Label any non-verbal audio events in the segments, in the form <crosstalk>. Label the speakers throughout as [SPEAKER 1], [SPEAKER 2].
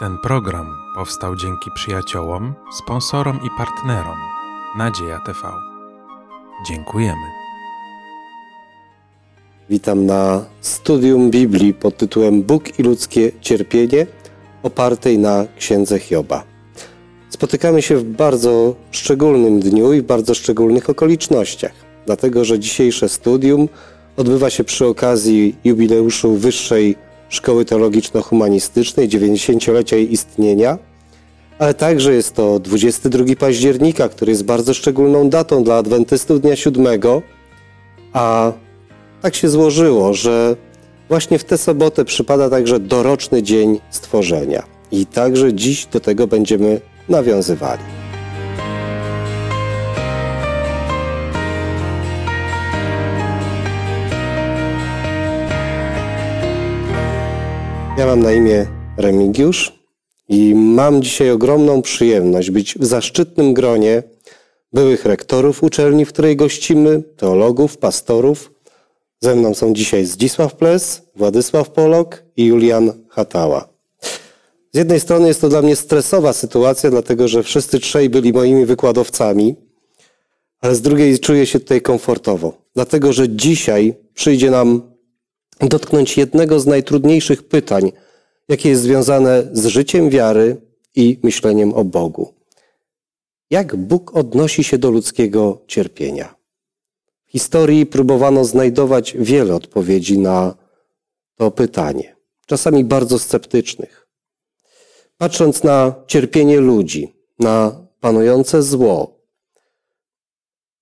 [SPEAKER 1] Ten program powstał dzięki przyjaciołom, sponsorom i partnerom Nadzieja TV. Dziękujemy.
[SPEAKER 2] Witam na studium Biblii pod tytułem Bóg i ludzkie cierpienie, opartej na księdze Hioba. Spotykamy się w bardzo szczególnym dniu i w bardzo szczególnych okolicznościach, dlatego że dzisiejsze studium odbywa się przy okazji jubileuszu Wyższej Szkoły Teologiczno-Humanistycznej, 90-lecia jej istnienia, ale także jest to 22 października, który jest bardzo szczególną datą dla adwentystów Dnia Siódmego, a tak się złożyło, że właśnie w tę sobotę przypada także doroczny dzień stworzenia. I także dziś do tego będziemy nawiązywali. Ja mam na imię Remigiusz i mam dzisiaj ogromną przyjemność być w zaszczytnym gronie byłych rektorów uczelni, w której gościmy, teologów, pastorów. Ze mną są dzisiaj Zdzisław Ples, Władysław Polok i Julian Hatała. Z jednej strony jest to dla mnie stresowa sytuacja, dlatego że wszyscy trzej byli moimi wykładowcami, ale z drugiej czuję się tutaj komfortowo, dlatego że dzisiaj przyjdzie nam dotknąć jednego z najtrudniejszych pytań, jakie jest związane z życiem wiary i myśleniem o Bogu. Jak Bóg odnosi się do ludzkiego cierpienia? W historii próbowano znajdować wiele odpowiedzi na to pytanie, czasami bardzo sceptycznych. Patrząc na cierpienie ludzi, na panujące zło,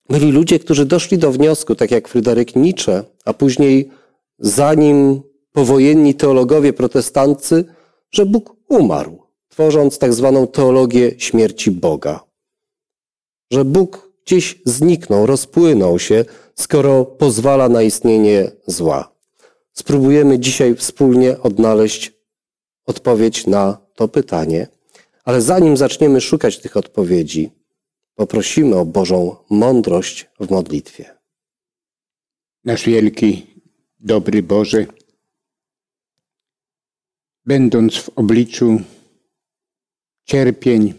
[SPEAKER 2] byli ludzie, którzy doszli do wniosku, tak jak Fryderyk Nietzsche, a później zanim powojenni teologowie protestanccy, że Bóg umarł, tworząc tak zwaną teologię śmierci Boga. Że Bóg gdzieś zniknął, rozpłynął się, skoro pozwala na istnienie zła. Spróbujemy dzisiaj wspólnie odnaleźć odpowiedź na to pytanie, ale zanim zaczniemy szukać tych odpowiedzi, poprosimy o Bożą mądrość w modlitwie.
[SPEAKER 3] Nasz wielki, dobry Boże, będąc w obliczu cierpień,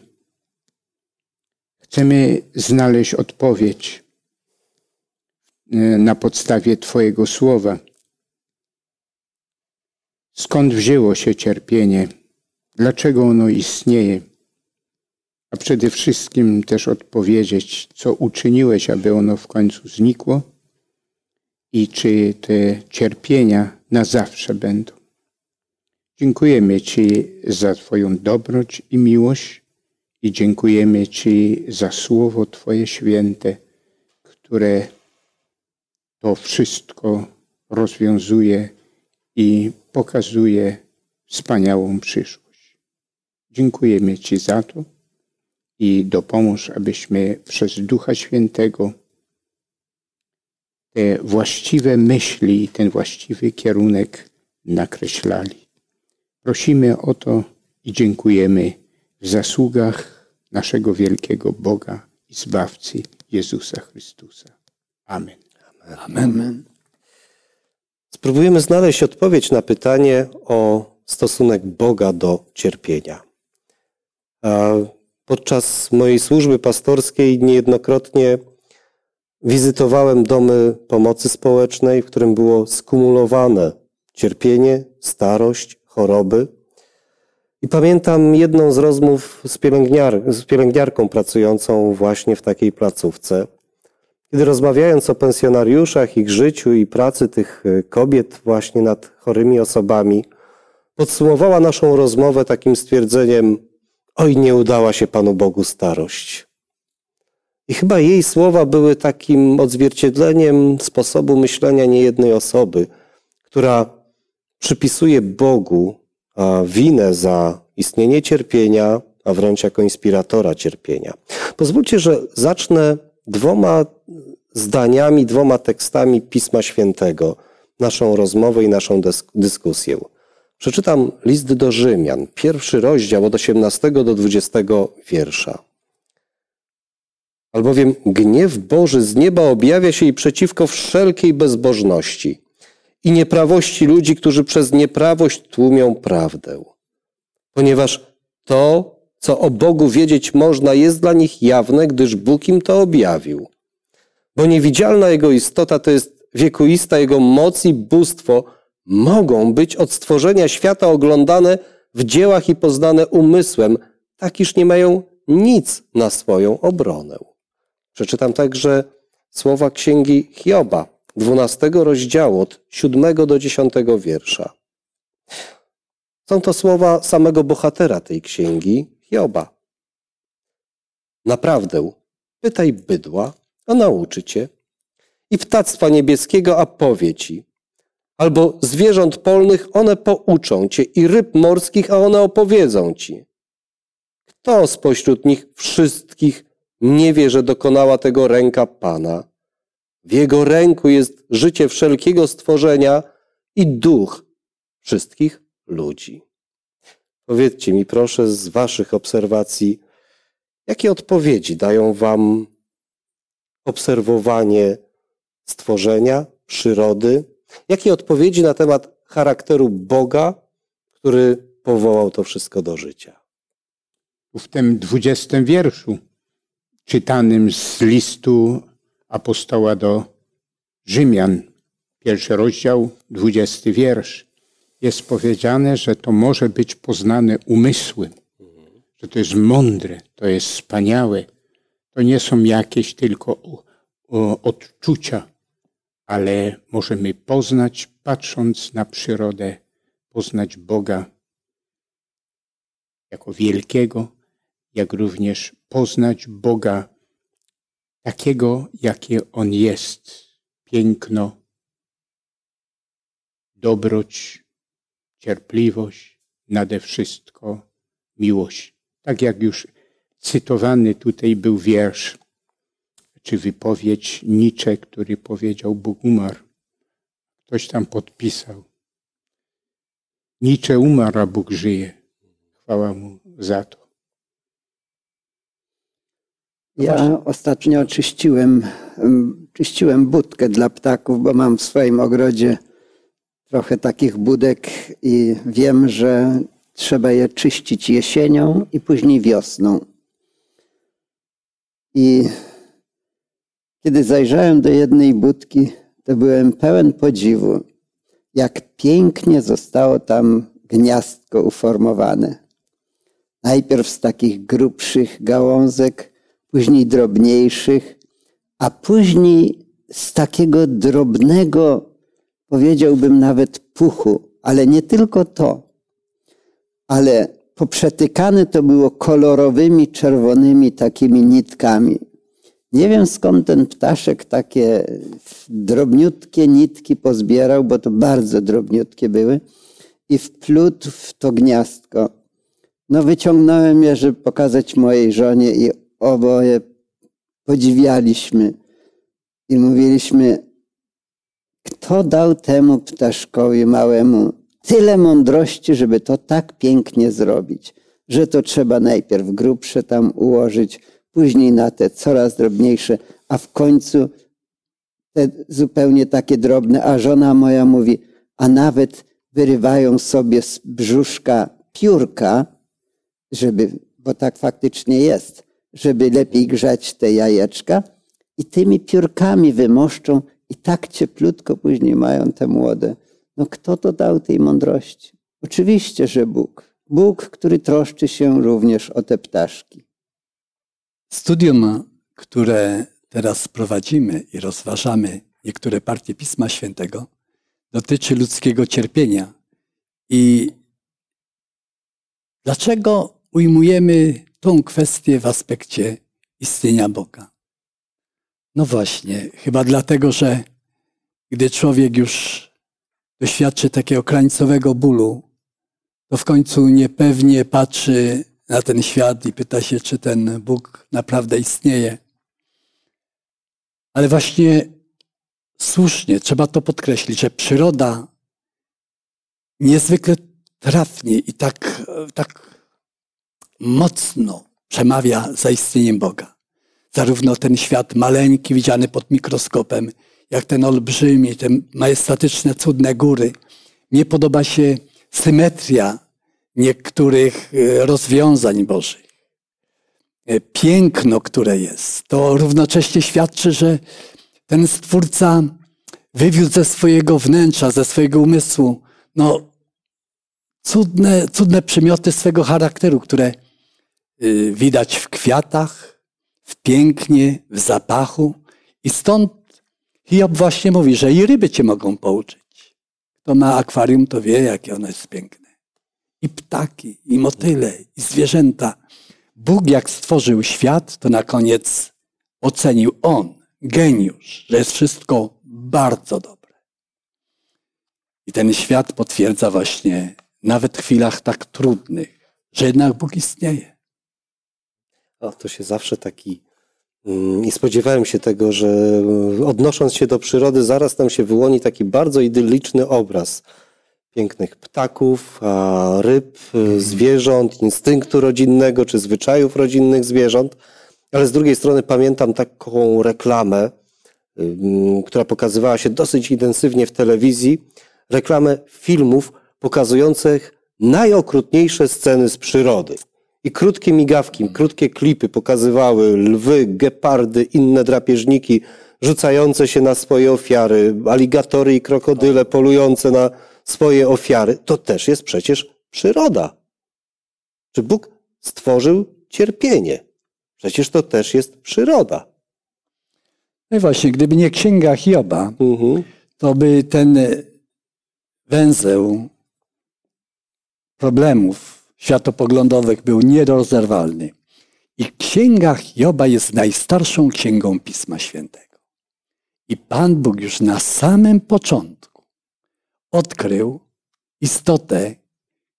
[SPEAKER 3] chcemy znaleźć odpowiedź e, na podstawie Twojego słowa. Skąd wzięło się cierpienie? Dlaczego ono istnieje? A przede wszystkim też odpowiedzieć, co uczyniłeś, aby ono w końcu znikło i czy te cierpienia na zawsze będą. Dziękujemy Ci za Twoją dobroć i miłość i dziękujemy Ci za Słowo Twoje święte, które to wszystko rozwiązuje i pokazuje wspaniałą przyszłość. Dziękujemy Ci za to i dopomóż, abyśmy przez Ducha Świętego te właściwe myśli, ten właściwy kierunek nakreślali. Prosimy o to i dziękujemy w zasługach naszego wielkiego Boga i Zbawcy Jezusa Chrystusa. Amen.
[SPEAKER 2] Amen. Amen. Spróbujemy znaleźć odpowiedź na pytanie o stosunek Boga do cierpienia. Podczas mojej służby pastorskiej niejednokrotnie wizytowałem domy pomocy społecznej, w którym było skumulowane cierpienie, starość, choroby. I pamiętam jedną z rozmów z, pielęgniar, z pielęgniarką pracującą właśnie w takiej placówce, kiedy rozmawiając o pensjonariuszach, ich życiu i pracy tych e, kobiet właśnie nad chorymi osobami, podsumowała naszą rozmowę takim stwierdzeniem: Oj, nie udała się Panu Bogu starość. I chyba jej słowa były takim odzwierciedleniem sposobu myślenia niejednej osoby, która przypisuje Bogu winę za istnienie cierpienia, a wręcz jako inspiratora cierpienia. Pozwólcie, że zacznę dwoma zdaniami, dwoma tekstami Pisma Świętego naszą rozmowę i naszą dyskusję. Przeczytam list do Rzymian, pierwszy rozdział od 18 do 20 wiersza. Albowiem gniew Boży z nieba objawia się i przeciwko wszelkiej bezbożności i nieprawości ludzi, którzy przez nieprawość tłumią prawdę. Ponieważ To, co o Bogu wiedzieć można, jest dla nich jawne, gdyż Bóg im to objawił. Bo niewidzialna Jego istota to jest wiekuista Jego moc i bóstwo, mogą być od stworzenia świata oglądane w dziełach i poznane umysłem, tak iż nie mają nic na swoją obronę. Przeczytam także słowa księgi Hioba, 12 rozdziału od 7 do 10 wiersza. Są to słowa samego bohatera tej księgi, Hioba. Naprawdę, pytaj bydła, a nauczy cię, i ptactwa niebieskiego, a powie ci, albo zwierząt polnych, one pouczą cię, i ryb morskich, a one opowiedzą ci. Kto spośród nich wszystkich nie wie, że dokonała tego ręka Pana? W jego ręku jest życie wszelkiego stworzenia i duch wszystkich ludzi. Powiedzcie mi proszę z waszych obserwacji, jakie odpowiedzi dają wam obserwowanie stworzenia, przyrody? Jakie odpowiedzi na temat charakteru Boga, który powołał to wszystko do życia?
[SPEAKER 3] W tym dwudziestym wierszu, czytanym z listu apostoła do Rzymian, pierwszy rozdział, dwudziesty wiersz, jest powiedziane, że to może być poznane umysłem, że to jest mądre, to jest wspaniałe. To nie są jakieś tylko odczucia, ale możemy poznać, patrząc na przyrodę, poznać Boga jako wielkiego, jak również poznać Boga takiego, jakie On jest. Piękno, dobroć, cierpliwość, nade wszystko miłość. Tak jak już cytowany tutaj był wiersz, czy wypowiedź Nietzsche, który powiedział Bóg umarł. Ktoś tam podpisał. Nietzsche umarł, a Bóg żyje. Chwała mu za to.
[SPEAKER 4] Ja ostatnio czyściłem, czyściłem budkę dla ptaków, bo mam w swoim ogrodzie trochę takich budek i wiem, że trzeba je czyścić jesienią i później wiosną. I kiedy zajrzałem do jednej budki, to byłem pełen podziwu, jak pięknie zostało tam gniazdko uformowane. Najpierw z takich grubszych gałązek, później drobniejszych, a później z takiego drobnego powiedziałbym nawet puchu, ale nie tylko to, ale poprzetykane to było kolorowymi, czerwonymi takimi nitkami. Nie wiem skąd ten ptaszek takie drobniutkie nitki pozbierał, bo to bardzo drobniutkie były i wplótł w to gniazdko. No wyciągnąłem je, żeby pokazać mojej żonie i oboje podziwialiśmy i mówiliśmy, kto dał temu ptaszkowi małemu tyle mądrości, żeby to tak pięknie zrobić, że to trzeba najpierw grubsze tam ułożyć, później na te coraz drobniejsze, a w końcu te zupełnie takie drobne. A żona moja mówi, a nawet wyrywają sobie z brzuszka piórka, żeby, bo tak faktycznie jest, żeby lepiej grzać te jajeczka i tymi piórkami wymoszczą i tak cieplutko później mają te młode. No kto to dał tej mądrości? Oczywiście, że Bóg. Bóg, który troszczy się również o te ptaszki.
[SPEAKER 5] Studium, które teraz prowadzimy i rozważamy niektóre partie Pisma Świętego, dotyczy ludzkiego cierpienia. I dlaczego ujmujemy tą kwestię w aspekcie istnienia Boga? No właśnie, chyba dlatego, że gdy człowiek już doświadczy takiego krańcowego bólu, to w końcu niepewnie patrzy na ten świat i pyta się, czy ten Bóg naprawdę istnieje. Ale właśnie słusznie trzeba to podkreślić, że przyroda niezwykle trafnie i tak, tak mocno przemawia za istnieniem Boga. Zarówno ten świat maleńki, widziany pod mikroskopem, jak ten olbrzymi, te majestatyczne, cudne góry. Mnie podoba się symetria niektórych e, rozwiązań Bożych, e, piękno, które jest, to równocześnie świadczy, że ten Stwórca wywiózł ze swojego wnętrza, ze swojego umysłu, no, cudne, cudne przymioty swego charakteru, które widać w kwiatach, w pięknie, w zapachu. I stąd Hiob właśnie mówi, że i ryby cię mogą pouczyć. Kto ma akwarium, to wie, jakie ono jest piękne. I ptaki, i motyle, i zwierzęta. Bóg, jak stworzył świat, to na koniec ocenił on, geniusz, że jest wszystko bardzo dobre. I ten świat potwierdza właśnie nawet w chwilach tak trudnych, że jednak Bóg istnieje.
[SPEAKER 2] O, to się zawsze taki. mm, I spodziewałem się tego, że mm, odnosząc się do przyrody, zaraz nam się wyłoni taki bardzo idylliczny obraz pięknych ptaków, ryb, y, zwierząt, instynktu rodzinnego czy zwyczajów rodzinnych zwierząt. Ale z drugiej strony pamiętam taką reklamę, ym, która pokazywała się dosyć intensywnie w telewizji, reklamę filmów pokazujących najokrutniejsze sceny z przyrody. I krótkie migawki, krótkie klipy pokazywały lwy, gepardy, inne drapieżniki rzucające się na swoje ofiary, aligatory i krokodyle polujące na swoje ofiary. To też jest przecież przyroda. Czy Bóg stworzył cierpienie? Przecież to też jest przyroda.
[SPEAKER 5] No i właśnie, gdyby nie księga Hioba,
[SPEAKER 2] Mhm.
[SPEAKER 5] to by ten węzeł problemów światopoglądowych był nierozerwalny. I księga Hioba jest najstarszą księgą Pisma Świętego. I Pan Bóg już na samym początku odkrył istotę,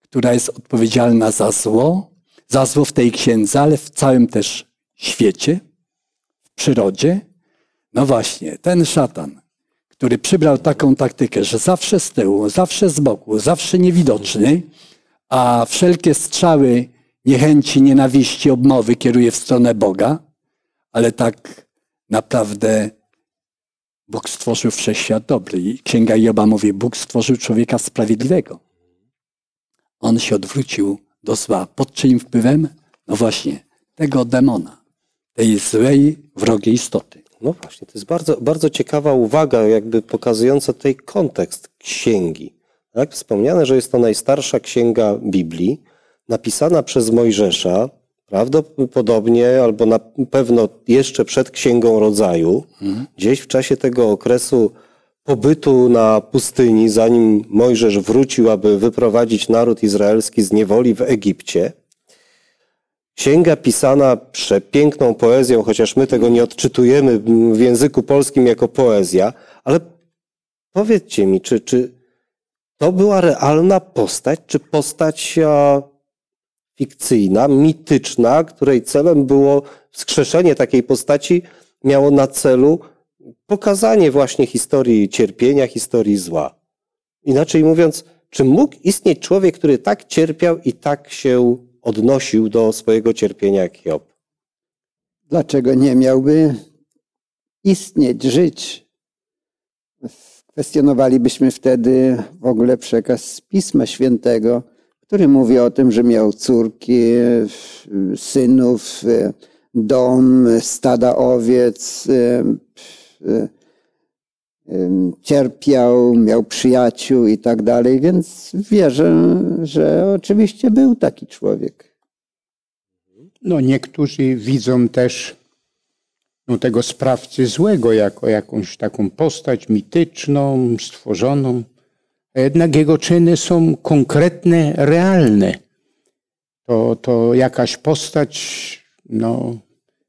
[SPEAKER 5] która jest odpowiedzialna za zło, za zło w tej księdze, ale w całym też świecie, w przyrodzie. No właśnie, ten szatan, który przybrał taką taktykę, że zawsze z tyłu, zawsze z boku, zawsze niewidoczny, a wszelkie strzały niechęci, nienawiści, obmowy kieruje w stronę Boga, ale tak naprawdę Bóg stworzył wszechświat dobry. I Księga Joba mówi, Bóg stworzył człowieka sprawiedliwego. On się odwrócił do zła. Pod czyim wpływem? No właśnie, tego demona, tej złej, wrogiej istoty.
[SPEAKER 2] No właśnie, to jest bardzo, bardzo ciekawa uwaga, jakby pokazująca tutaj kontekst księgi. Tak? Wspomniane, że jest to najstarsza księga Biblii, napisana przez Mojżesza, prawdopodobnie albo na pewno jeszcze przed Księgą Rodzaju, gdzieś w czasie tego okresu pobytu na pustyni, zanim Mojżesz wrócił, aby wyprowadzić naród izraelski z niewoli w Egipcie. Księga pisana przepiękną poezją, chociaż my tego nie odczytujemy w języku polskim jako poezja, ale powiedzcie mi, czy, czy to była realna postać, czy postać a, fikcyjna, mityczna, której celem było wskrzeszenie takiej postaci, miało na celu pokazanie właśnie historii cierpienia, historii zła. Inaczej mówiąc, czy mógł istnieć człowiek, który tak cierpiał i tak się odnosił do swojego cierpienia jak Job?
[SPEAKER 4] Dlaczego nie miałby istnieć, żyć? Kwestionowalibyśmy wtedy w ogóle przekaz Pisma Świętego, który mówi o tym, że miał córki, synów, dom, stada owiec, cierpiał, miał przyjaciół i tak dalej, więc wierzę, że oczywiście był taki człowiek.
[SPEAKER 3] No niektórzy widzą też no, tego sprawcy złego jako jakąś taką postać mityczną, stworzoną. A jednak jego czyny są konkretne, realne. To, to jakaś postać no,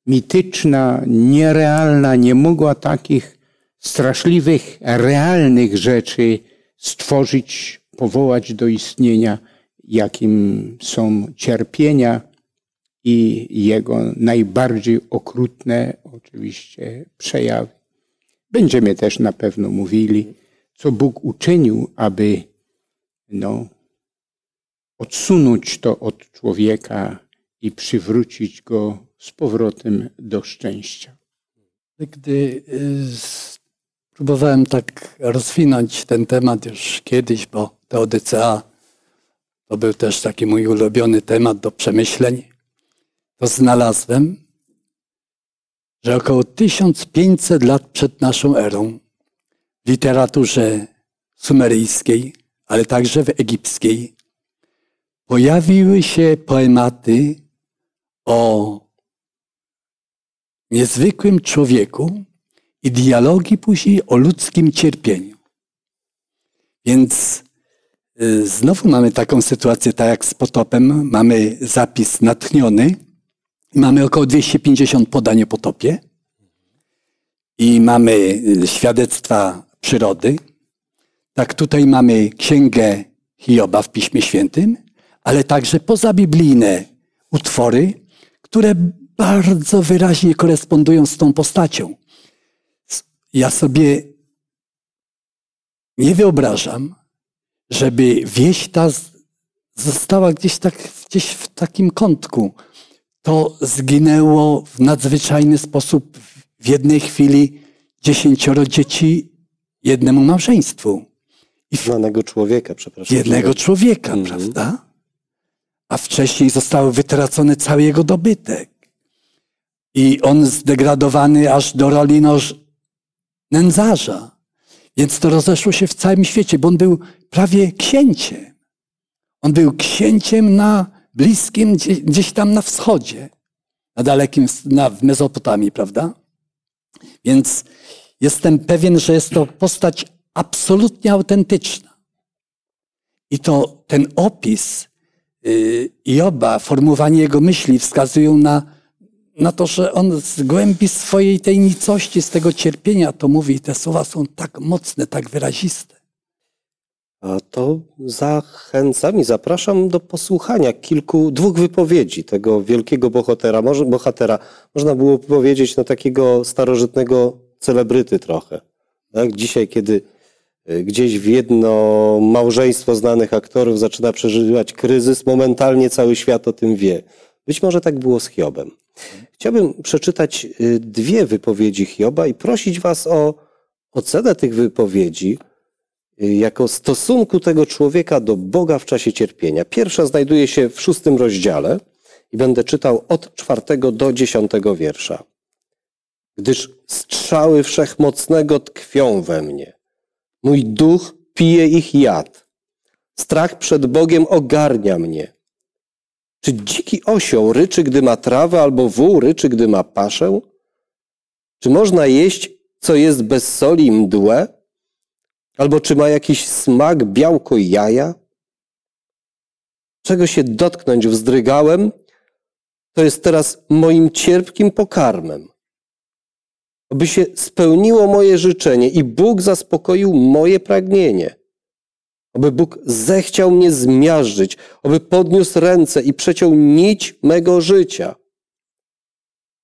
[SPEAKER 3] mityczna, nierealna nie mogła takich straszliwych, realnych rzeczy stworzyć, powołać do istnienia, jakim są cierpienia i jego najbardziej okrutne oczywiście przejawy. Będziemy też na pewno mówili, co Bóg uczynił, aby no, odsunąć to od człowieka i przywrócić go z powrotem do szczęścia.
[SPEAKER 5] Gdy y, próbowałem tak rozwinąć ten temat już kiedyś, bo Teodycea to był też taki mój ulubiony temat do przemyśleń, to znalazłem, że około 1500 lat przed naszą erą w literaturze sumeryjskiej, ale także w egipskiej, pojawiły się poematy o niezwykłym człowieku i dialogi później o ludzkim cierpieniu. Więc y, znowu mamy taką sytuację, tak jak z potopem, mamy zapis natchniony, mamy około 250 podań o potopie i mamy y, świadectwa przyrody. Tak tutaj mamy księgę Hioba w Piśmie Świętym, ale także pozabiblijne utwory, które bardzo wyraźnie korespondują z tą postacią. Ja sobie nie wyobrażam, żeby wieś ta została gdzieś, tak, gdzieś w takim kątku. To zginęło w nadzwyczajny sposób w jednej chwili dziesięcioro dzieci jednemu małżeństwu.
[SPEAKER 2] I Znanego człowieka, przepraszam.
[SPEAKER 5] Jednego człowieka, mhm. prawda? A wcześniej został wytracony cały jego dobytek. I on zdegradowany aż do roli no, nędzarza. Więc to rozeszło się w całym świecie, bo on był prawie księciem. On był księciem na bliskim, gdzieś tam na wschodzie, na dalekim, na, w Mezopotamii, prawda? Więc jestem pewien, że jest to postać absolutnie autentyczna. I to ten opis y, Joba, formułowanie jego myśli wskazują na na to, że on z głębi swojej tej nicości, z tego cierpienia to mówi. Te słowa są tak mocne, tak wyraziste.
[SPEAKER 2] A to zachęcam i zapraszam do posłuchania kilku, dwóch wypowiedzi tego wielkiego bohatera. Może, bohatera. Można było powiedzieć no, takiego starożytnego celebryty trochę. Tak? Dzisiaj, kiedy y, gdzieś w jedno małżeństwo znanych aktorów zaczyna przeżywać kryzys, momentalnie cały świat o tym wie. Być może tak było z Hiobem. Chciałbym przeczytać y, dwie wypowiedzi Hioba i prosić Was o ocenę tych wypowiedzi jako stosunku tego człowieka do Boga w czasie cierpienia. Pierwsza znajduje się w szóstym rozdziale i będę czytał od czwartego do dziesiątego wiersza. Gdyż strzały wszechmocnego tkwią we mnie. Mój duch pije ich jad. Strach przed Bogiem ogarnia mnie. Czy dziki osioł ryczy, gdy ma trawę, albo wół ryczy, gdy ma paszę? Czy można jeść, co jest bez soli i mdłe? Albo czy ma jakiś smak, białko jaja? Czego się dotknąć wzdrygałem, to jest teraz moim cierpkim pokarmem. Aby się spełniło moje życzenie i Bóg zaspokoił moje pragnienie. Oby Bóg zechciał mnie zmiażdżyć, oby podniósł ręce i przeciął nić mego życia.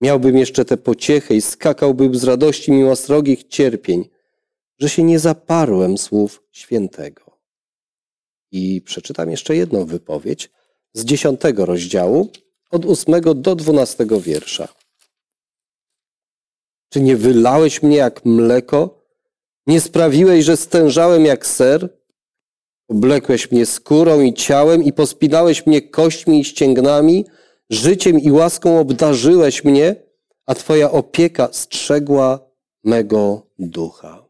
[SPEAKER 2] Miałbym jeszcze tę pociechę i skakałbym z radości mimo srogich cierpień, że się nie zaparłem słów świętego. I przeczytam jeszcze jedną wypowiedź z dziesiątego rozdziału, od ósmego do dwunastego wiersza. Czy nie wylałeś mnie jak mleko? Nie sprawiłeś, że stężałem jak ser? Oblekłeś mnie skórą i ciałem i pospinałeś mnie kośćmi i ścięgnami, życiem i łaską obdarzyłeś mnie, a Twoja opieka strzegła mego ducha.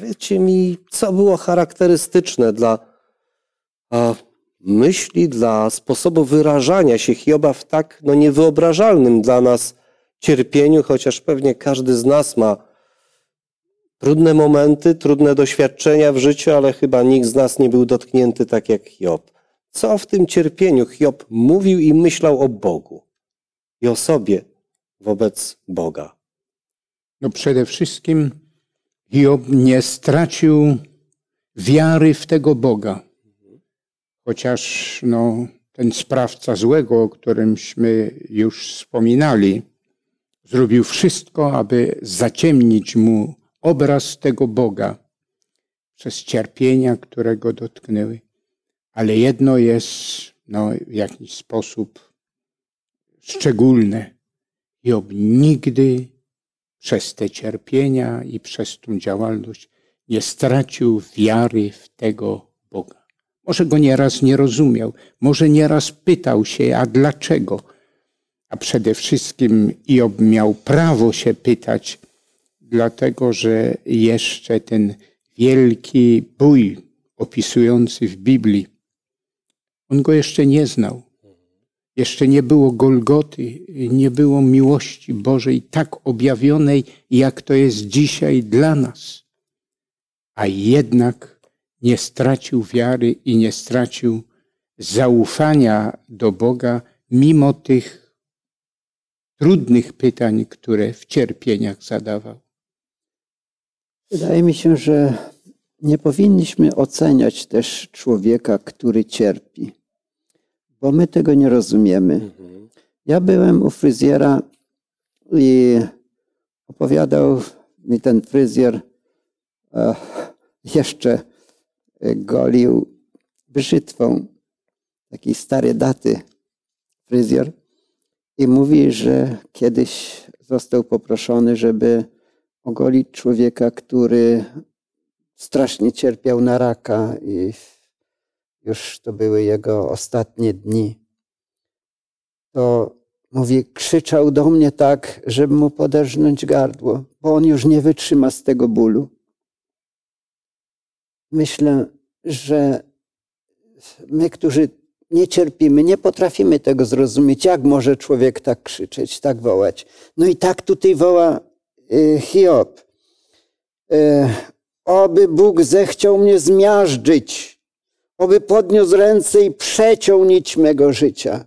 [SPEAKER 2] Powiedzcie mi, co było charakterystyczne dla a, myśli, dla sposobu wyrażania się Hioba w tak no, niewyobrażalnym dla nas cierpieniu, chociaż pewnie każdy z nas ma Trudne momenty, trudne doświadczenia w życiu, ale chyba nikt z nas nie był dotknięty tak jak Hiob. Co w tym cierpieniu Hiob mówił i myślał o Bogu i o sobie wobec Boga?
[SPEAKER 3] No przede wszystkim Hiob nie stracił wiary w tego Boga. Chociaż no, ten sprawca złego, o którymśmy już wspominali, zrobił wszystko, aby zaciemnić mu obraz tego Boga przez cierpienia, które go dotknęły. Ale jedno jest no, w jakiś sposób szczególne. Job nigdy przez te cierpienia i przez tą działalność nie stracił wiary w tego Boga. Może go nieraz nie rozumiał, może nieraz pytał się, a dlaczego? A przede wszystkim Job miał prawo się pytać, dlatego że jeszcze ten wielki bój opisujący w Biblii, on go jeszcze nie znał. Jeszcze nie było Golgoty, nie było miłości Bożej tak objawionej, jak to jest dzisiaj dla nas. A jednak nie stracił wiary i nie stracił zaufania do Boga, mimo tych trudnych pytań, które w cierpieniach zadawał.
[SPEAKER 4] Wydaje mi się, że nie powinniśmy oceniać też człowieka, który cierpi, bo my tego nie rozumiemy. Ja byłem u fryzjera i opowiadał mi ten fryzjer, jeszcze golił brzytwą, takiej starej daty fryzjer i mówi, że kiedyś został poproszony, żeby ogolić człowieka, który strasznie cierpiał na raka i już to były jego ostatnie dni. To mówi, krzyczał do mnie tak, żeby mu poderżnąć gardło, bo on już nie wytrzyma z tego bólu. Myślę, że my, którzy nie cierpimy, nie potrafimy tego zrozumieć, jak może człowiek tak krzyczeć, tak wołać. No i tak tutaj woła y, Hiob. Y, oby Bóg zechciał mnie zmiażdżyć, oby podniósł ręce i przeciął nić mego życia,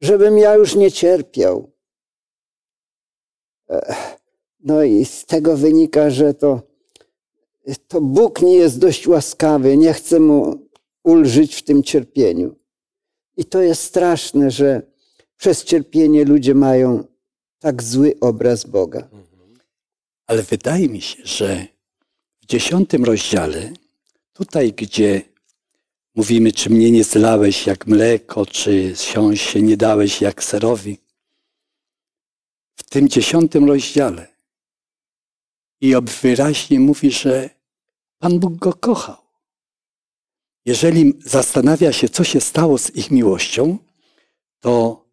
[SPEAKER 4] żebym ja już nie cierpiał. No i z tego wynika, że to, to Bóg nie jest dość łaskawy, nie chce mu ulżyć w tym cierpieniu. I to jest straszne, że przez cierpienie ludzie mają tak zły obraz Boga.
[SPEAKER 5] Ale wydaje mi się, że w dziesiątym rozdziale, tutaj gdzie mówimy, czy mnie nie zlałeś jak mleko, czy siąść się nie dałeś jak serowi, w tym dziesiątym rozdziale Job wyraźnie mówi, że Pan Bóg go kochał. Jeżeli zastanawia się, co się stało z ich miłością, to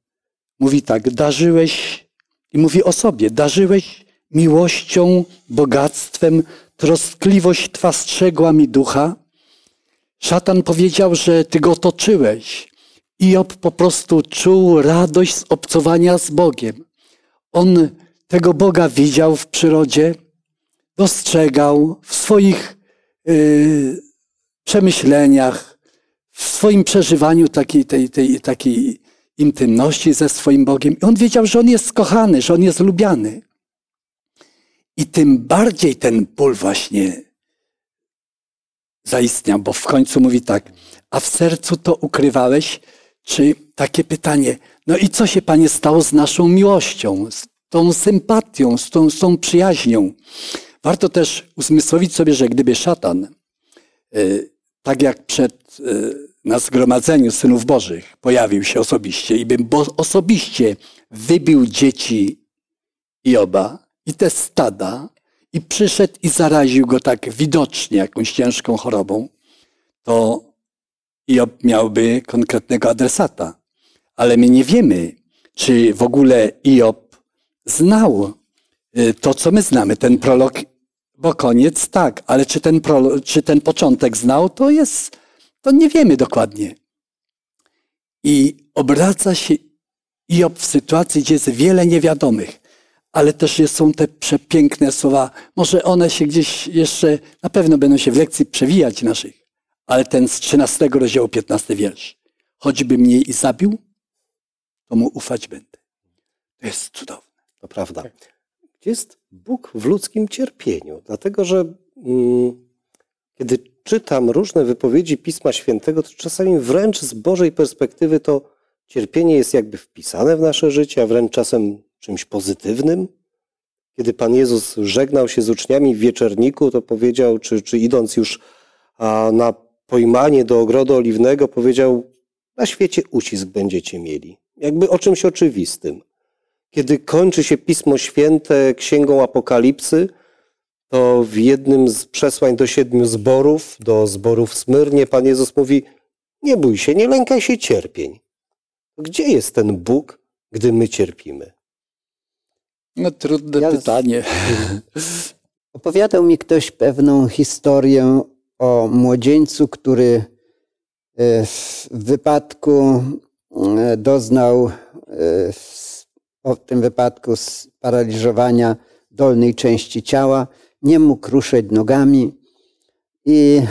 [SPEAKER 5] mówi tak, darzyłeś, i mówi o sobie, darzyłeś miłością, bogactwem, troskliwość Twa strzegła mi ducha. Szatan powiedział, że Ty go toczyłeś. I Job po prostu czuł radość z obcowania z Bogiem. On tego Boga widział w przyrodzie, dostrzegał w swoich yy, przemyśleniach, w swoim przeżywaniu takiej, tej, tej, takiej intymności ze swoim Bogiem. I on wiedział, że on jest skochany, że on jest lubiany. I tym bardziej ten ból właśnie zaistniał, bo w końcu mówi tak, a w sercu to ukrywałeś? Czy takie pytanie, no i co się Panie stało z naszą miłością, z tą sympatią, z tą, z tą przyjaźnią? Warto też uzmysłowić sobie, że gdyby szatan, y, tak jak przed, y, na zgromadzeniu synów Bożych pojawił się osobiście i bym osobiście wybił dzieci Joba i te stada i przyszedł i zaraził go tak widocznie jakąś ciężką chorobą, to Job miałby konkretnego adresata. Ale my nie wiemy, czy w ogóle Job znał y, to, co my znamy, ten prolog, bo koniec tak, ale czy ten, prolog, czy ten początek znał, to jest, to nie wiemy dokładnie. I obraca się Job w sytuacji, gdzie jest wiele niewiadomych, ale też są te przepiękne słowa. Może one się gdzieś jeszcze, na pewno będą się w lekcji przewijać naszych, ale ten z 13 rozdziału 15 wiersz. Choćby mnie i zabił, to mu ufać będę. To jest cudowne.
[SPEAKER 2] To prawda. Jest Bóg w ludzkim cierpieniu? Dlatego, że mm, kiedy czytam różne wypowiedzi Pisma Świętego, to czasami wręcz z Bożej perspektywy to cierpienie jest jakby wpisane w nasze życie, a wręcz czasem czymś pozytywnym. Kiedy Pan Jezus żegnał się z uczniami w wieczerniku, to powiedział, czy, czy idąc już na pojmanie do ogrodu oliwnego, powiedział: Na świecie ucisk będziecie mieli. Jakby o czymś oczywistym. Kiedy kończy się Pismo Święte księgą Apokalipsy, to w jednym z przesłań do siedmiu zborów, do zborów Smyrnie, Pan Jezus mówi: Nie bój się, nie lękaj się cierpień. Gdzie jest ten Bóg, gdy my cierpimy?
[SPEAKER 5] No trudne
[SPEAKER 4] Ja z-
[SPEAKER 5] pytanie. <laughs>
[SPEAKER 4] Opowiadał mi ktoś pewną historię o młodzieńcu, który e, w wypadku e, doznał e, s- o tym wypadku sparaliżowania dolnej części ciała, nie mógł ruszać nogami i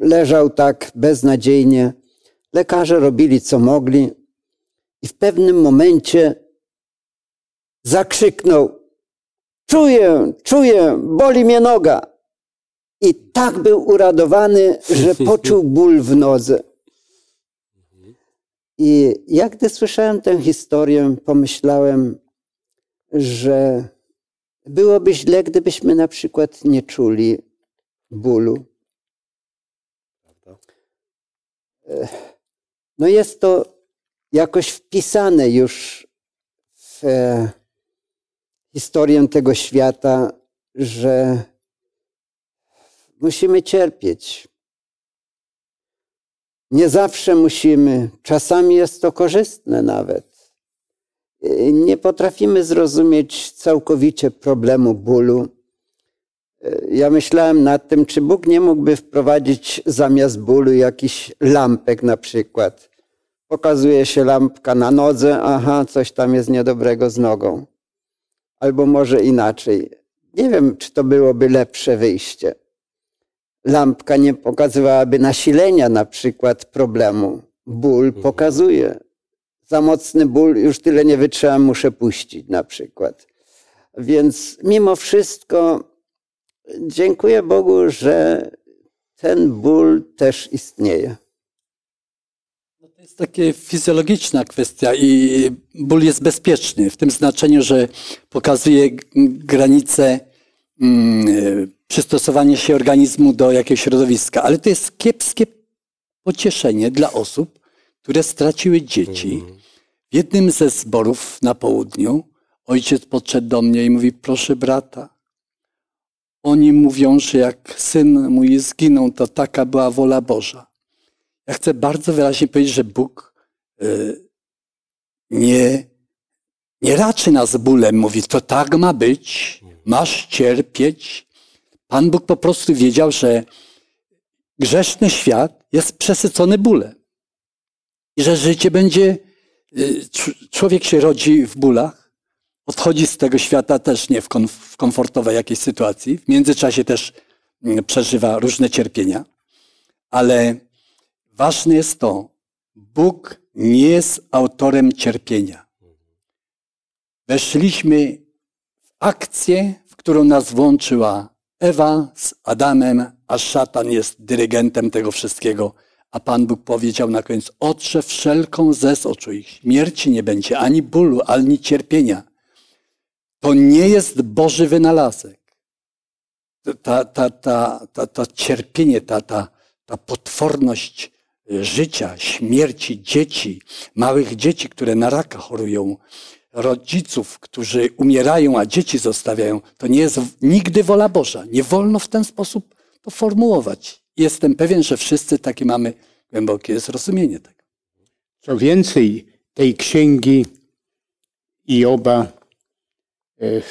[SPEAKER 4] leżał tak beznadziejnie. Lekarze robili co mogli i w pewnym momencie zakrzyknął: Czuję, czuję, boli mnie noga. I tak był uradowany, że <laughs> poczuł ból w nodze. I jak gdy słyszałem tę historię, pomyślałem, że byłoby źle, gdybyśmy na przykład nie czuli bólu. No jest to jakoś wpisane już w e, historię tego świata, że musimy cierpieć. Nie zawsze musimy, czasami jest to korzystne nawet. Nie potrafimy zrozumieć całkowicie problemu bólu. Ja myślałem nad tym, czy Bóg nie mógłby wprowadzić zamiast bólu jakiś lampek na przykład. Pokazuje się lampka na nodze, aha, coś tam jest niedobrego z nogą albo może inaczej. Nie wiem, czy to byłoby lepsze wyjście. Lampka nie pokazywałaby nasilenia na przykład problemu. Ból pokazuje. Za mocny ból już tyle nie wytrzymam, muszę puścić na przykład. Więc mimo wszystko dziękuję Bogu, że ten ból też istnieje.
[SPEAKER 5] Jest taka fizjologiczna kwestia i ból jest bezpieczny w tym znaczeniu, że pokazuje granice mm, przystosowania się organizmu do jakiegoś środowiska. Ale to jest kiepskie pocieszenie dla osób, które straciły dzieci. W jednym ze zborów na południu ojciec podszedł do mnie i mówi: Proszę brata, oni mówią, że jak syn mój zginął, to taka była wola Boża. Ja chcę bardzo wyraźnie powiedzieć, że Bóg y, nie, nie raczy nas bólem. Mówi, to tak ma być, masz cierpieć. Pan Bóg po prostu wiedział, że grzeszny świat jest przesycony bólem. I że życie będzie, y, cz- człowiek się rodzi w bólach, odchodzi z tego świata też nie w, w komfortowej jakiejś sytuacji. W międzyczasie też mm, przeżywa różne cierpienia. Ale ważne jest to, Bóg nie jest autorem cierpienia. Weszliśmy w akcję, w którą nas włączyła Ewa z Adamem, a szatan jest dyrygentem tego wszystkiego. A Pan Bóg powiedział na koniec, otrze wszelką ze z oczu ich. Śmierci nie będzie, ani bólu, ani cierpienia. To nie jest Boży wynalazek. Ta, ta, ta, ta, ta cierpienie, ta, ta, ta potworność życia, śmierci dzieci, małych dzieci, które na raka chorują, rodziców, którzy umierają, a dzieci zostawiają, to nie jest nigdy wola Boża. Nie wolno w ten sposób to formułować. Jestem pewien, że wszyscy takie mamy głębokie zrozumienie tego.
[SPEAKER 3] Co więcej, tej księgi Ioba, e,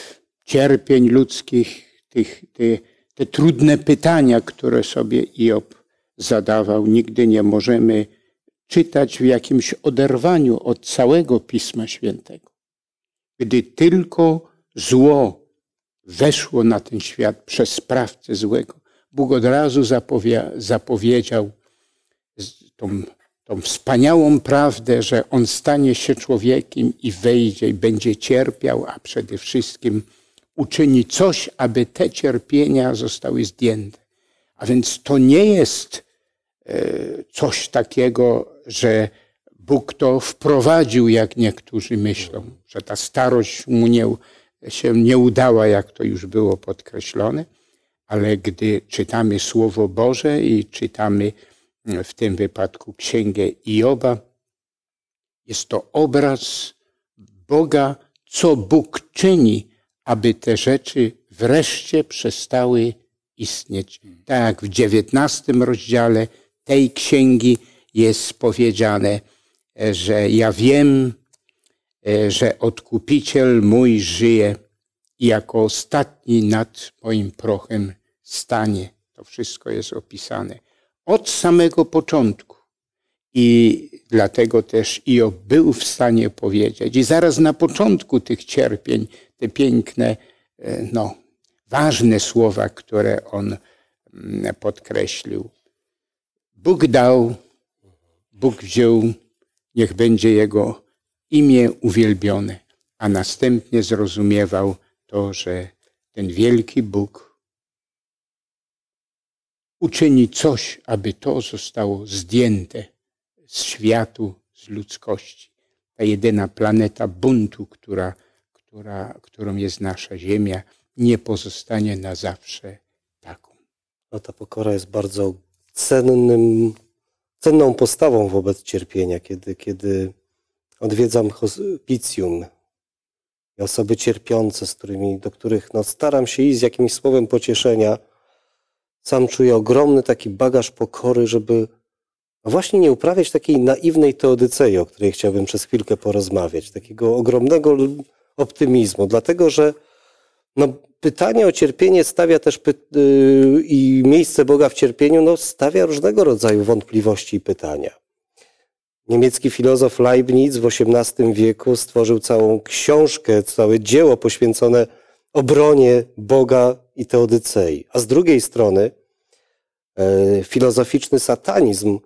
[SPEAKER 3] cierpień ludzkich, tych, te, te trudne pytania, które sobie Iob zadawał, nigdy nie możemy czytać w jakimś oderwaniu od całego Pisma Świętego. Gdy tylko zło weszło na ten świat przez sprawcę złego, Bóg od razu zapowie- zapowiedział tą, tą wspaniałą prawdę, że On stanie się człowiekiem i wejdzie i będzie cierpiał, a przede wszystkim uczyni coś, aby te cierpienia zostały zdjęte. A więc to nie jest coś takiego, że Bóg to wprowadził, jak niektórzy myślą, że ta starość mu nie, się nie udała, jak to już było podkreślone, ale gdy czytamy Słowo Boże i czytamy w tym wypadku Księgę Ioba, jest to obraz Boga, co Bóg czyni, aby te rzeczy wreszcie przestały istnieć. Tak w dziewiętnastym rozdziale tej księgi jest powiedziane, e, że ja wiem, e, że odkupiciel mój żyje i jako ostatni nad moim prochem stanie. To wszystko jest opisane od samego początku. I dlatego też Iob był w stanie powiedzieć, i zaraz na początku tych cierpień, te piękne, e, no, ważne słowa, które on mm, podkreślił. Bóg dał, Bóg wziął, niech będzie Jego imię uwielbione, a następnie zrozumiewał to, że ten wielki Bóg uczyni coś, aby to zostało zdjęte z światu, z ludzkości. Ta jedyna planeta buntu, która, która, którą jest nasza Ziemia, nie pozostanie na zawsze taką.
[SPEAKER 2] No, ta pokora jest bardzo cennym, cenną postawą wobec cierpienia, kiedy, kiedy odwiedzam hospicjum. I osoby cierpiące, z którymi, do których no, staram się iść z jakimś słowem pocieszenia. Sam czuję ogromny taki bagaż pokory, żeby no właśnie nie uprawiać takiej naiwnej teodycei, o której chciałbym przez chwilkę porozmawiać, takiego ogromnego optymizmu, dlatego że no, pytanie o cierpienie stawia też yy, i miejsce Boga w cierpieniu no, stawia różnego rodzaju wątpliwości i pytania. Niemiecki filozof Leibniz w XVIII wieku stworzył całą książkę, całe dzieło poświęcone obronie Boga i teodycei. A z drugiej strony e, filozoficzny satanizm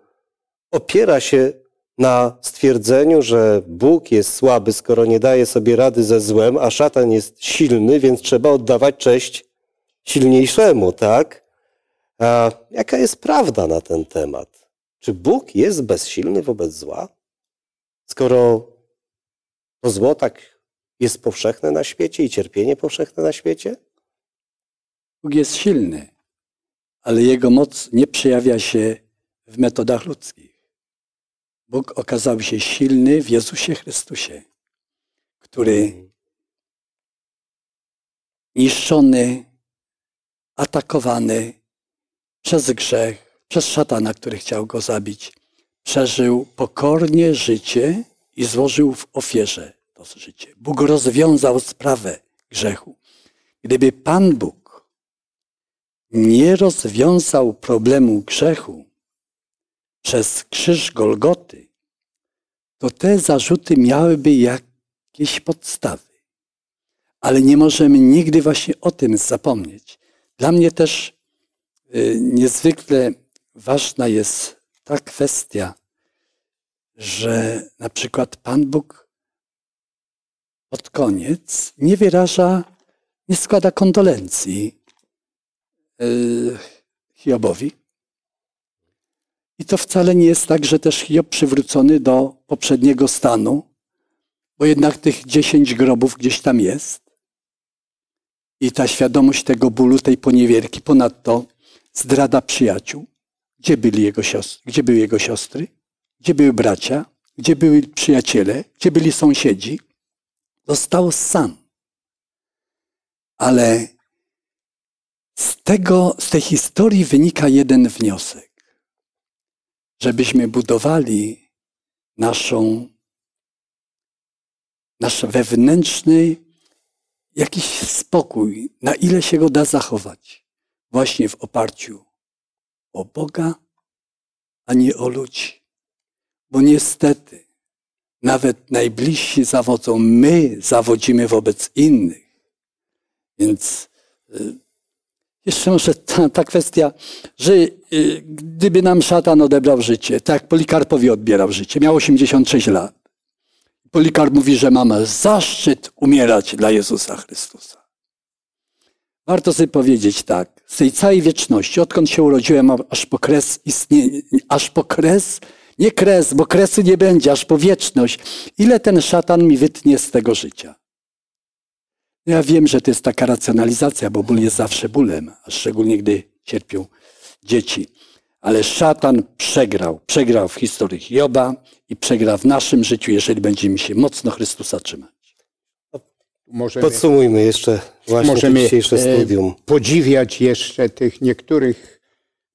[SPEAKER 2] opiera się na stwierdzeniu, że Bóg jest słaby, skoro nie daje sobie rady ze złem, a szatan jest silny, więc trzeba oddawać cześć silniejszemu, tak? A jaka jest prawda na ten temat? Czy Bóg jest bezsilny wobec zła? Skoro to zło tak jest powszechne na świecie i cierpienie powszechne na świecie?
[SPEAKER 5] Bóg jest silny, ale jego moc nie przejawia się w metodach ludzkich. Bóg okazał się silny w Jezusie Chrystusie, który niszczony, atakowany przez grzech, przez szatana, który chciał go zabić, przeżył pokornie życie i złożył w ofierze to życie. Bóg rozwiązał sprawę grzechu. Gdyby Pan Bóg nie rozwiązał problemu grzechu, przez krzyż Golgoty, to te zarzuty miałyby jakieś podstawy. Ale nie możemy nigdy właśnie o tym zapomnieć. Dla mnie też y, niezwykle ważna jest ta kwestia, że na przykład Pan Bóg pod koniec nie wyraża, nie składa kondolencji y, Hiobowi, i to wcale nie jest tak, że też Hiob przywrócony do poprzedniego stanu, bo jednak tych dziesięć grobów gdzieś tam jest. I ta świadomość tego bólu, tej poniewierki, ponadto zdrada przyjaciół. Gdzie byli jego siostry? Gdzie były jego siostry? Gdzie były bracia? Gdzie byli przyjaciele? Gdzie byli sąsiedzi? Został sam. Ale z tego, z tej historii wynika jeden wniosek żebyśmy budowali naszą, nasz wewnętrzny jakiś spokój, na ile się go da zachować, właśnie w oparciu o Boga, a nie o ludzi. Bo niestety, nawet najbliżsi zawodzą, my zawodzimy wobec innych. Więc y, jeszcze może ta, ta kwestia, że y, gdyby nam szatan odebrał życie, tak Polikarpowi odbierał życie, miał 86 lat. Polikarp mówi, że mamy zaszczyt umierać dla Jezusa Chrystusa. Warto sobie powiedzieć tak, z tej całej wieczności, odkąd się urodziłem, aż po kres istnienia, aż po kres, nie kres, bo kresu nie będzie, aż po wieczność, ile ten szatan mi wytnie z tego życia. Ja wiem, że to jest taka racjonalizacja, bo ból jest zawsze bólem, a szczególnie gdy cierpią dzieci. Ale szatan przegrał. Przegrał w historii Hioba i przegra w naszym życiu, jeżeli będziemy się mocno Chrystusa trzymać.
[SPEAKER 3] Możemy,
[SPEAKER 2] Podsumujmy jeszcze właśnie
[SPEAKER 3] możemy
[SPEAKER 2] dzisiejsze
[SPEAKER 3] e,
[SPEAKER 2] studium.
[SPEAKER 3] podziwiać jeszcze tych niektórych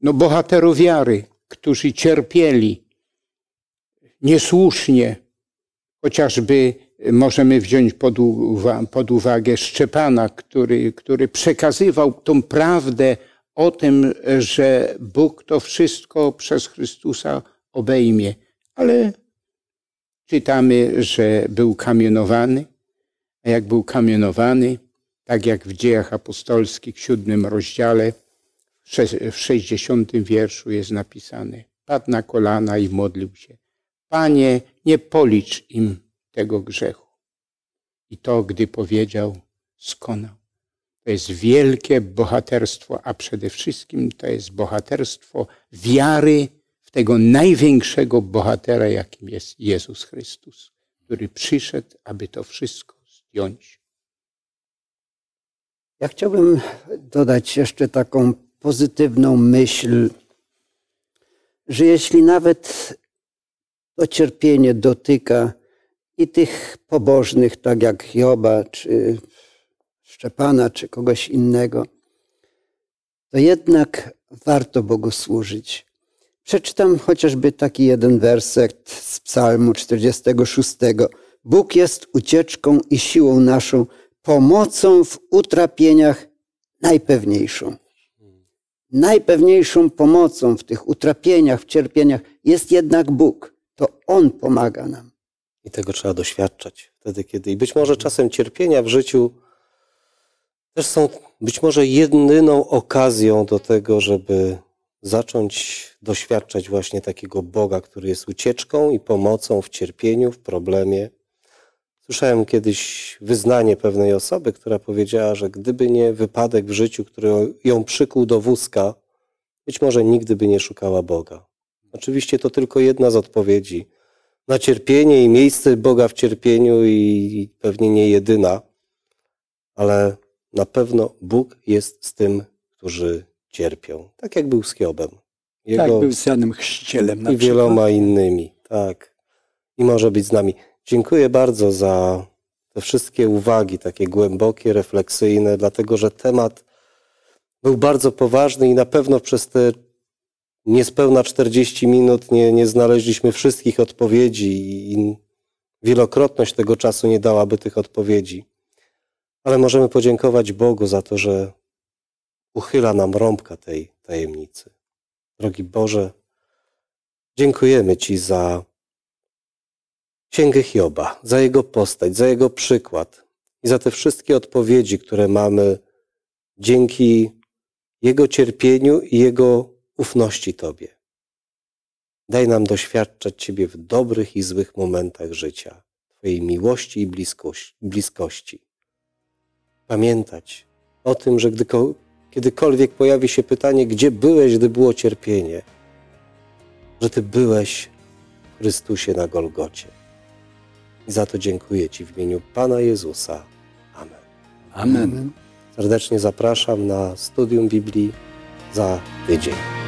[SPEAKER 3] no, bohaterów wiary, którzy cierpieli niesłusznie. Chociażby możemy wziąć pod, uwa- pod uwagę Szczepana, który, który przekazywał tą prawdę o tym, że Bóg to wszystko przez Chrystusa obejmie. Ale czytamy, że był kamienowany, a jak był kamienowany, tak jak w dziejach apostolskich w siódmym rozdziale, w sze- w sześćdziesiątym wierszu jest napisane, padł na kolana i modlił się. Panie, nie policz im tego grzechu. I to, gdy powiedział, skonał. To jest wielkie bohaterstwo, a przede wszystkim to jest bohaterstwo wiary w tego największego bohatera, jakim jest Jezus Chrystus, który przyszedł, aby to wszystko zdjąć.
[SPEAKER 4] Ja chciałbym dodać jeszcze taką pozytywną myśl, że jeśli nawet to cierpienie dotyka i tych pobożnych, tak jak Joba, czy Szczepana, czy kogoś innego, to jednak warto Bogu służyć. Przeczytam chociażby taki jeden werset z Psalmu 46. Bóg jest ucieczką i siłą naszą, pomocą w utrapieniach najpewniejszą. Najpewniejszą pomocą w tych utrapieniach, w cierpieniach jest jednak Bóg. To On pomaga nam.
[SPEAKER 2] I tego trzeba doświadczać wtedy, kiedy. I być może czasem cierpienia w życiu też są być może jedyną okazją do tego, żeby zacząć doświadczać właśnie takiego Boga, który jest ucieczką i pomocą w cierpieniu, w problemie. Słyszałem kiedyś wyznanie pewnej osoby, która powiedziała, że gdyby nie wypadek w życiu, który ją przykuł do wózka, być może nigdy by nie szukała Boga. Oczywiście to tylko jedna z odpowiedzi na cierpienie i miejsce Boga w cierpieniu i pewnie nie jedyna, ale na pewno Bóg jest z tym, którzy cierpią. Tak jak był z Hiobem.
[SPEAKER 5] Tak był z Janem Chrzcielem na
[SPEAKER 2] i
[SPEAKER 5] przykład.
[SPEAKER 2] wieloma innymi. Tak. I może być z nami. Dziękuję bardzo za te wszystkie uwagi, takie głębokie, refleksyjne, dlatego że temat był bardzo poważny i na pewno przez te niespełna 40 minut nie, nie znaleźliśmy wszystkich odpowiedzi i wielokrotność tego czasu nie dałaby tych odpowiedzi. Ale możemy podziękować Bogu za to, że uchyla nam rąbka tej tajemnicy. Drogi Boże, dziękujemy Ci za Księgę Hioba, za jego postać, za jego przykład i za te wszystkie odpowiedzi, które mamy dzięki jego cierpieniu i jego ufności Tobie. Daj nam doświadczać Ciebie w dobrych i złych momentach życia, Twojej miłości i bliskości. Pamiętać o tym, że gdy, kiedykolwiek pojawi się pytanie, gdzie byłeś, gdy było cierpienie, że Ty byłeś w Chrystusie na Golgocie. I za to dziękuję Ci w imieniu Pana Jezusa. Amen.
[SPEAKER 5] Amen.
[SPEAKER 2] Serdecznie zapraszam na studium Biblii za tydzień.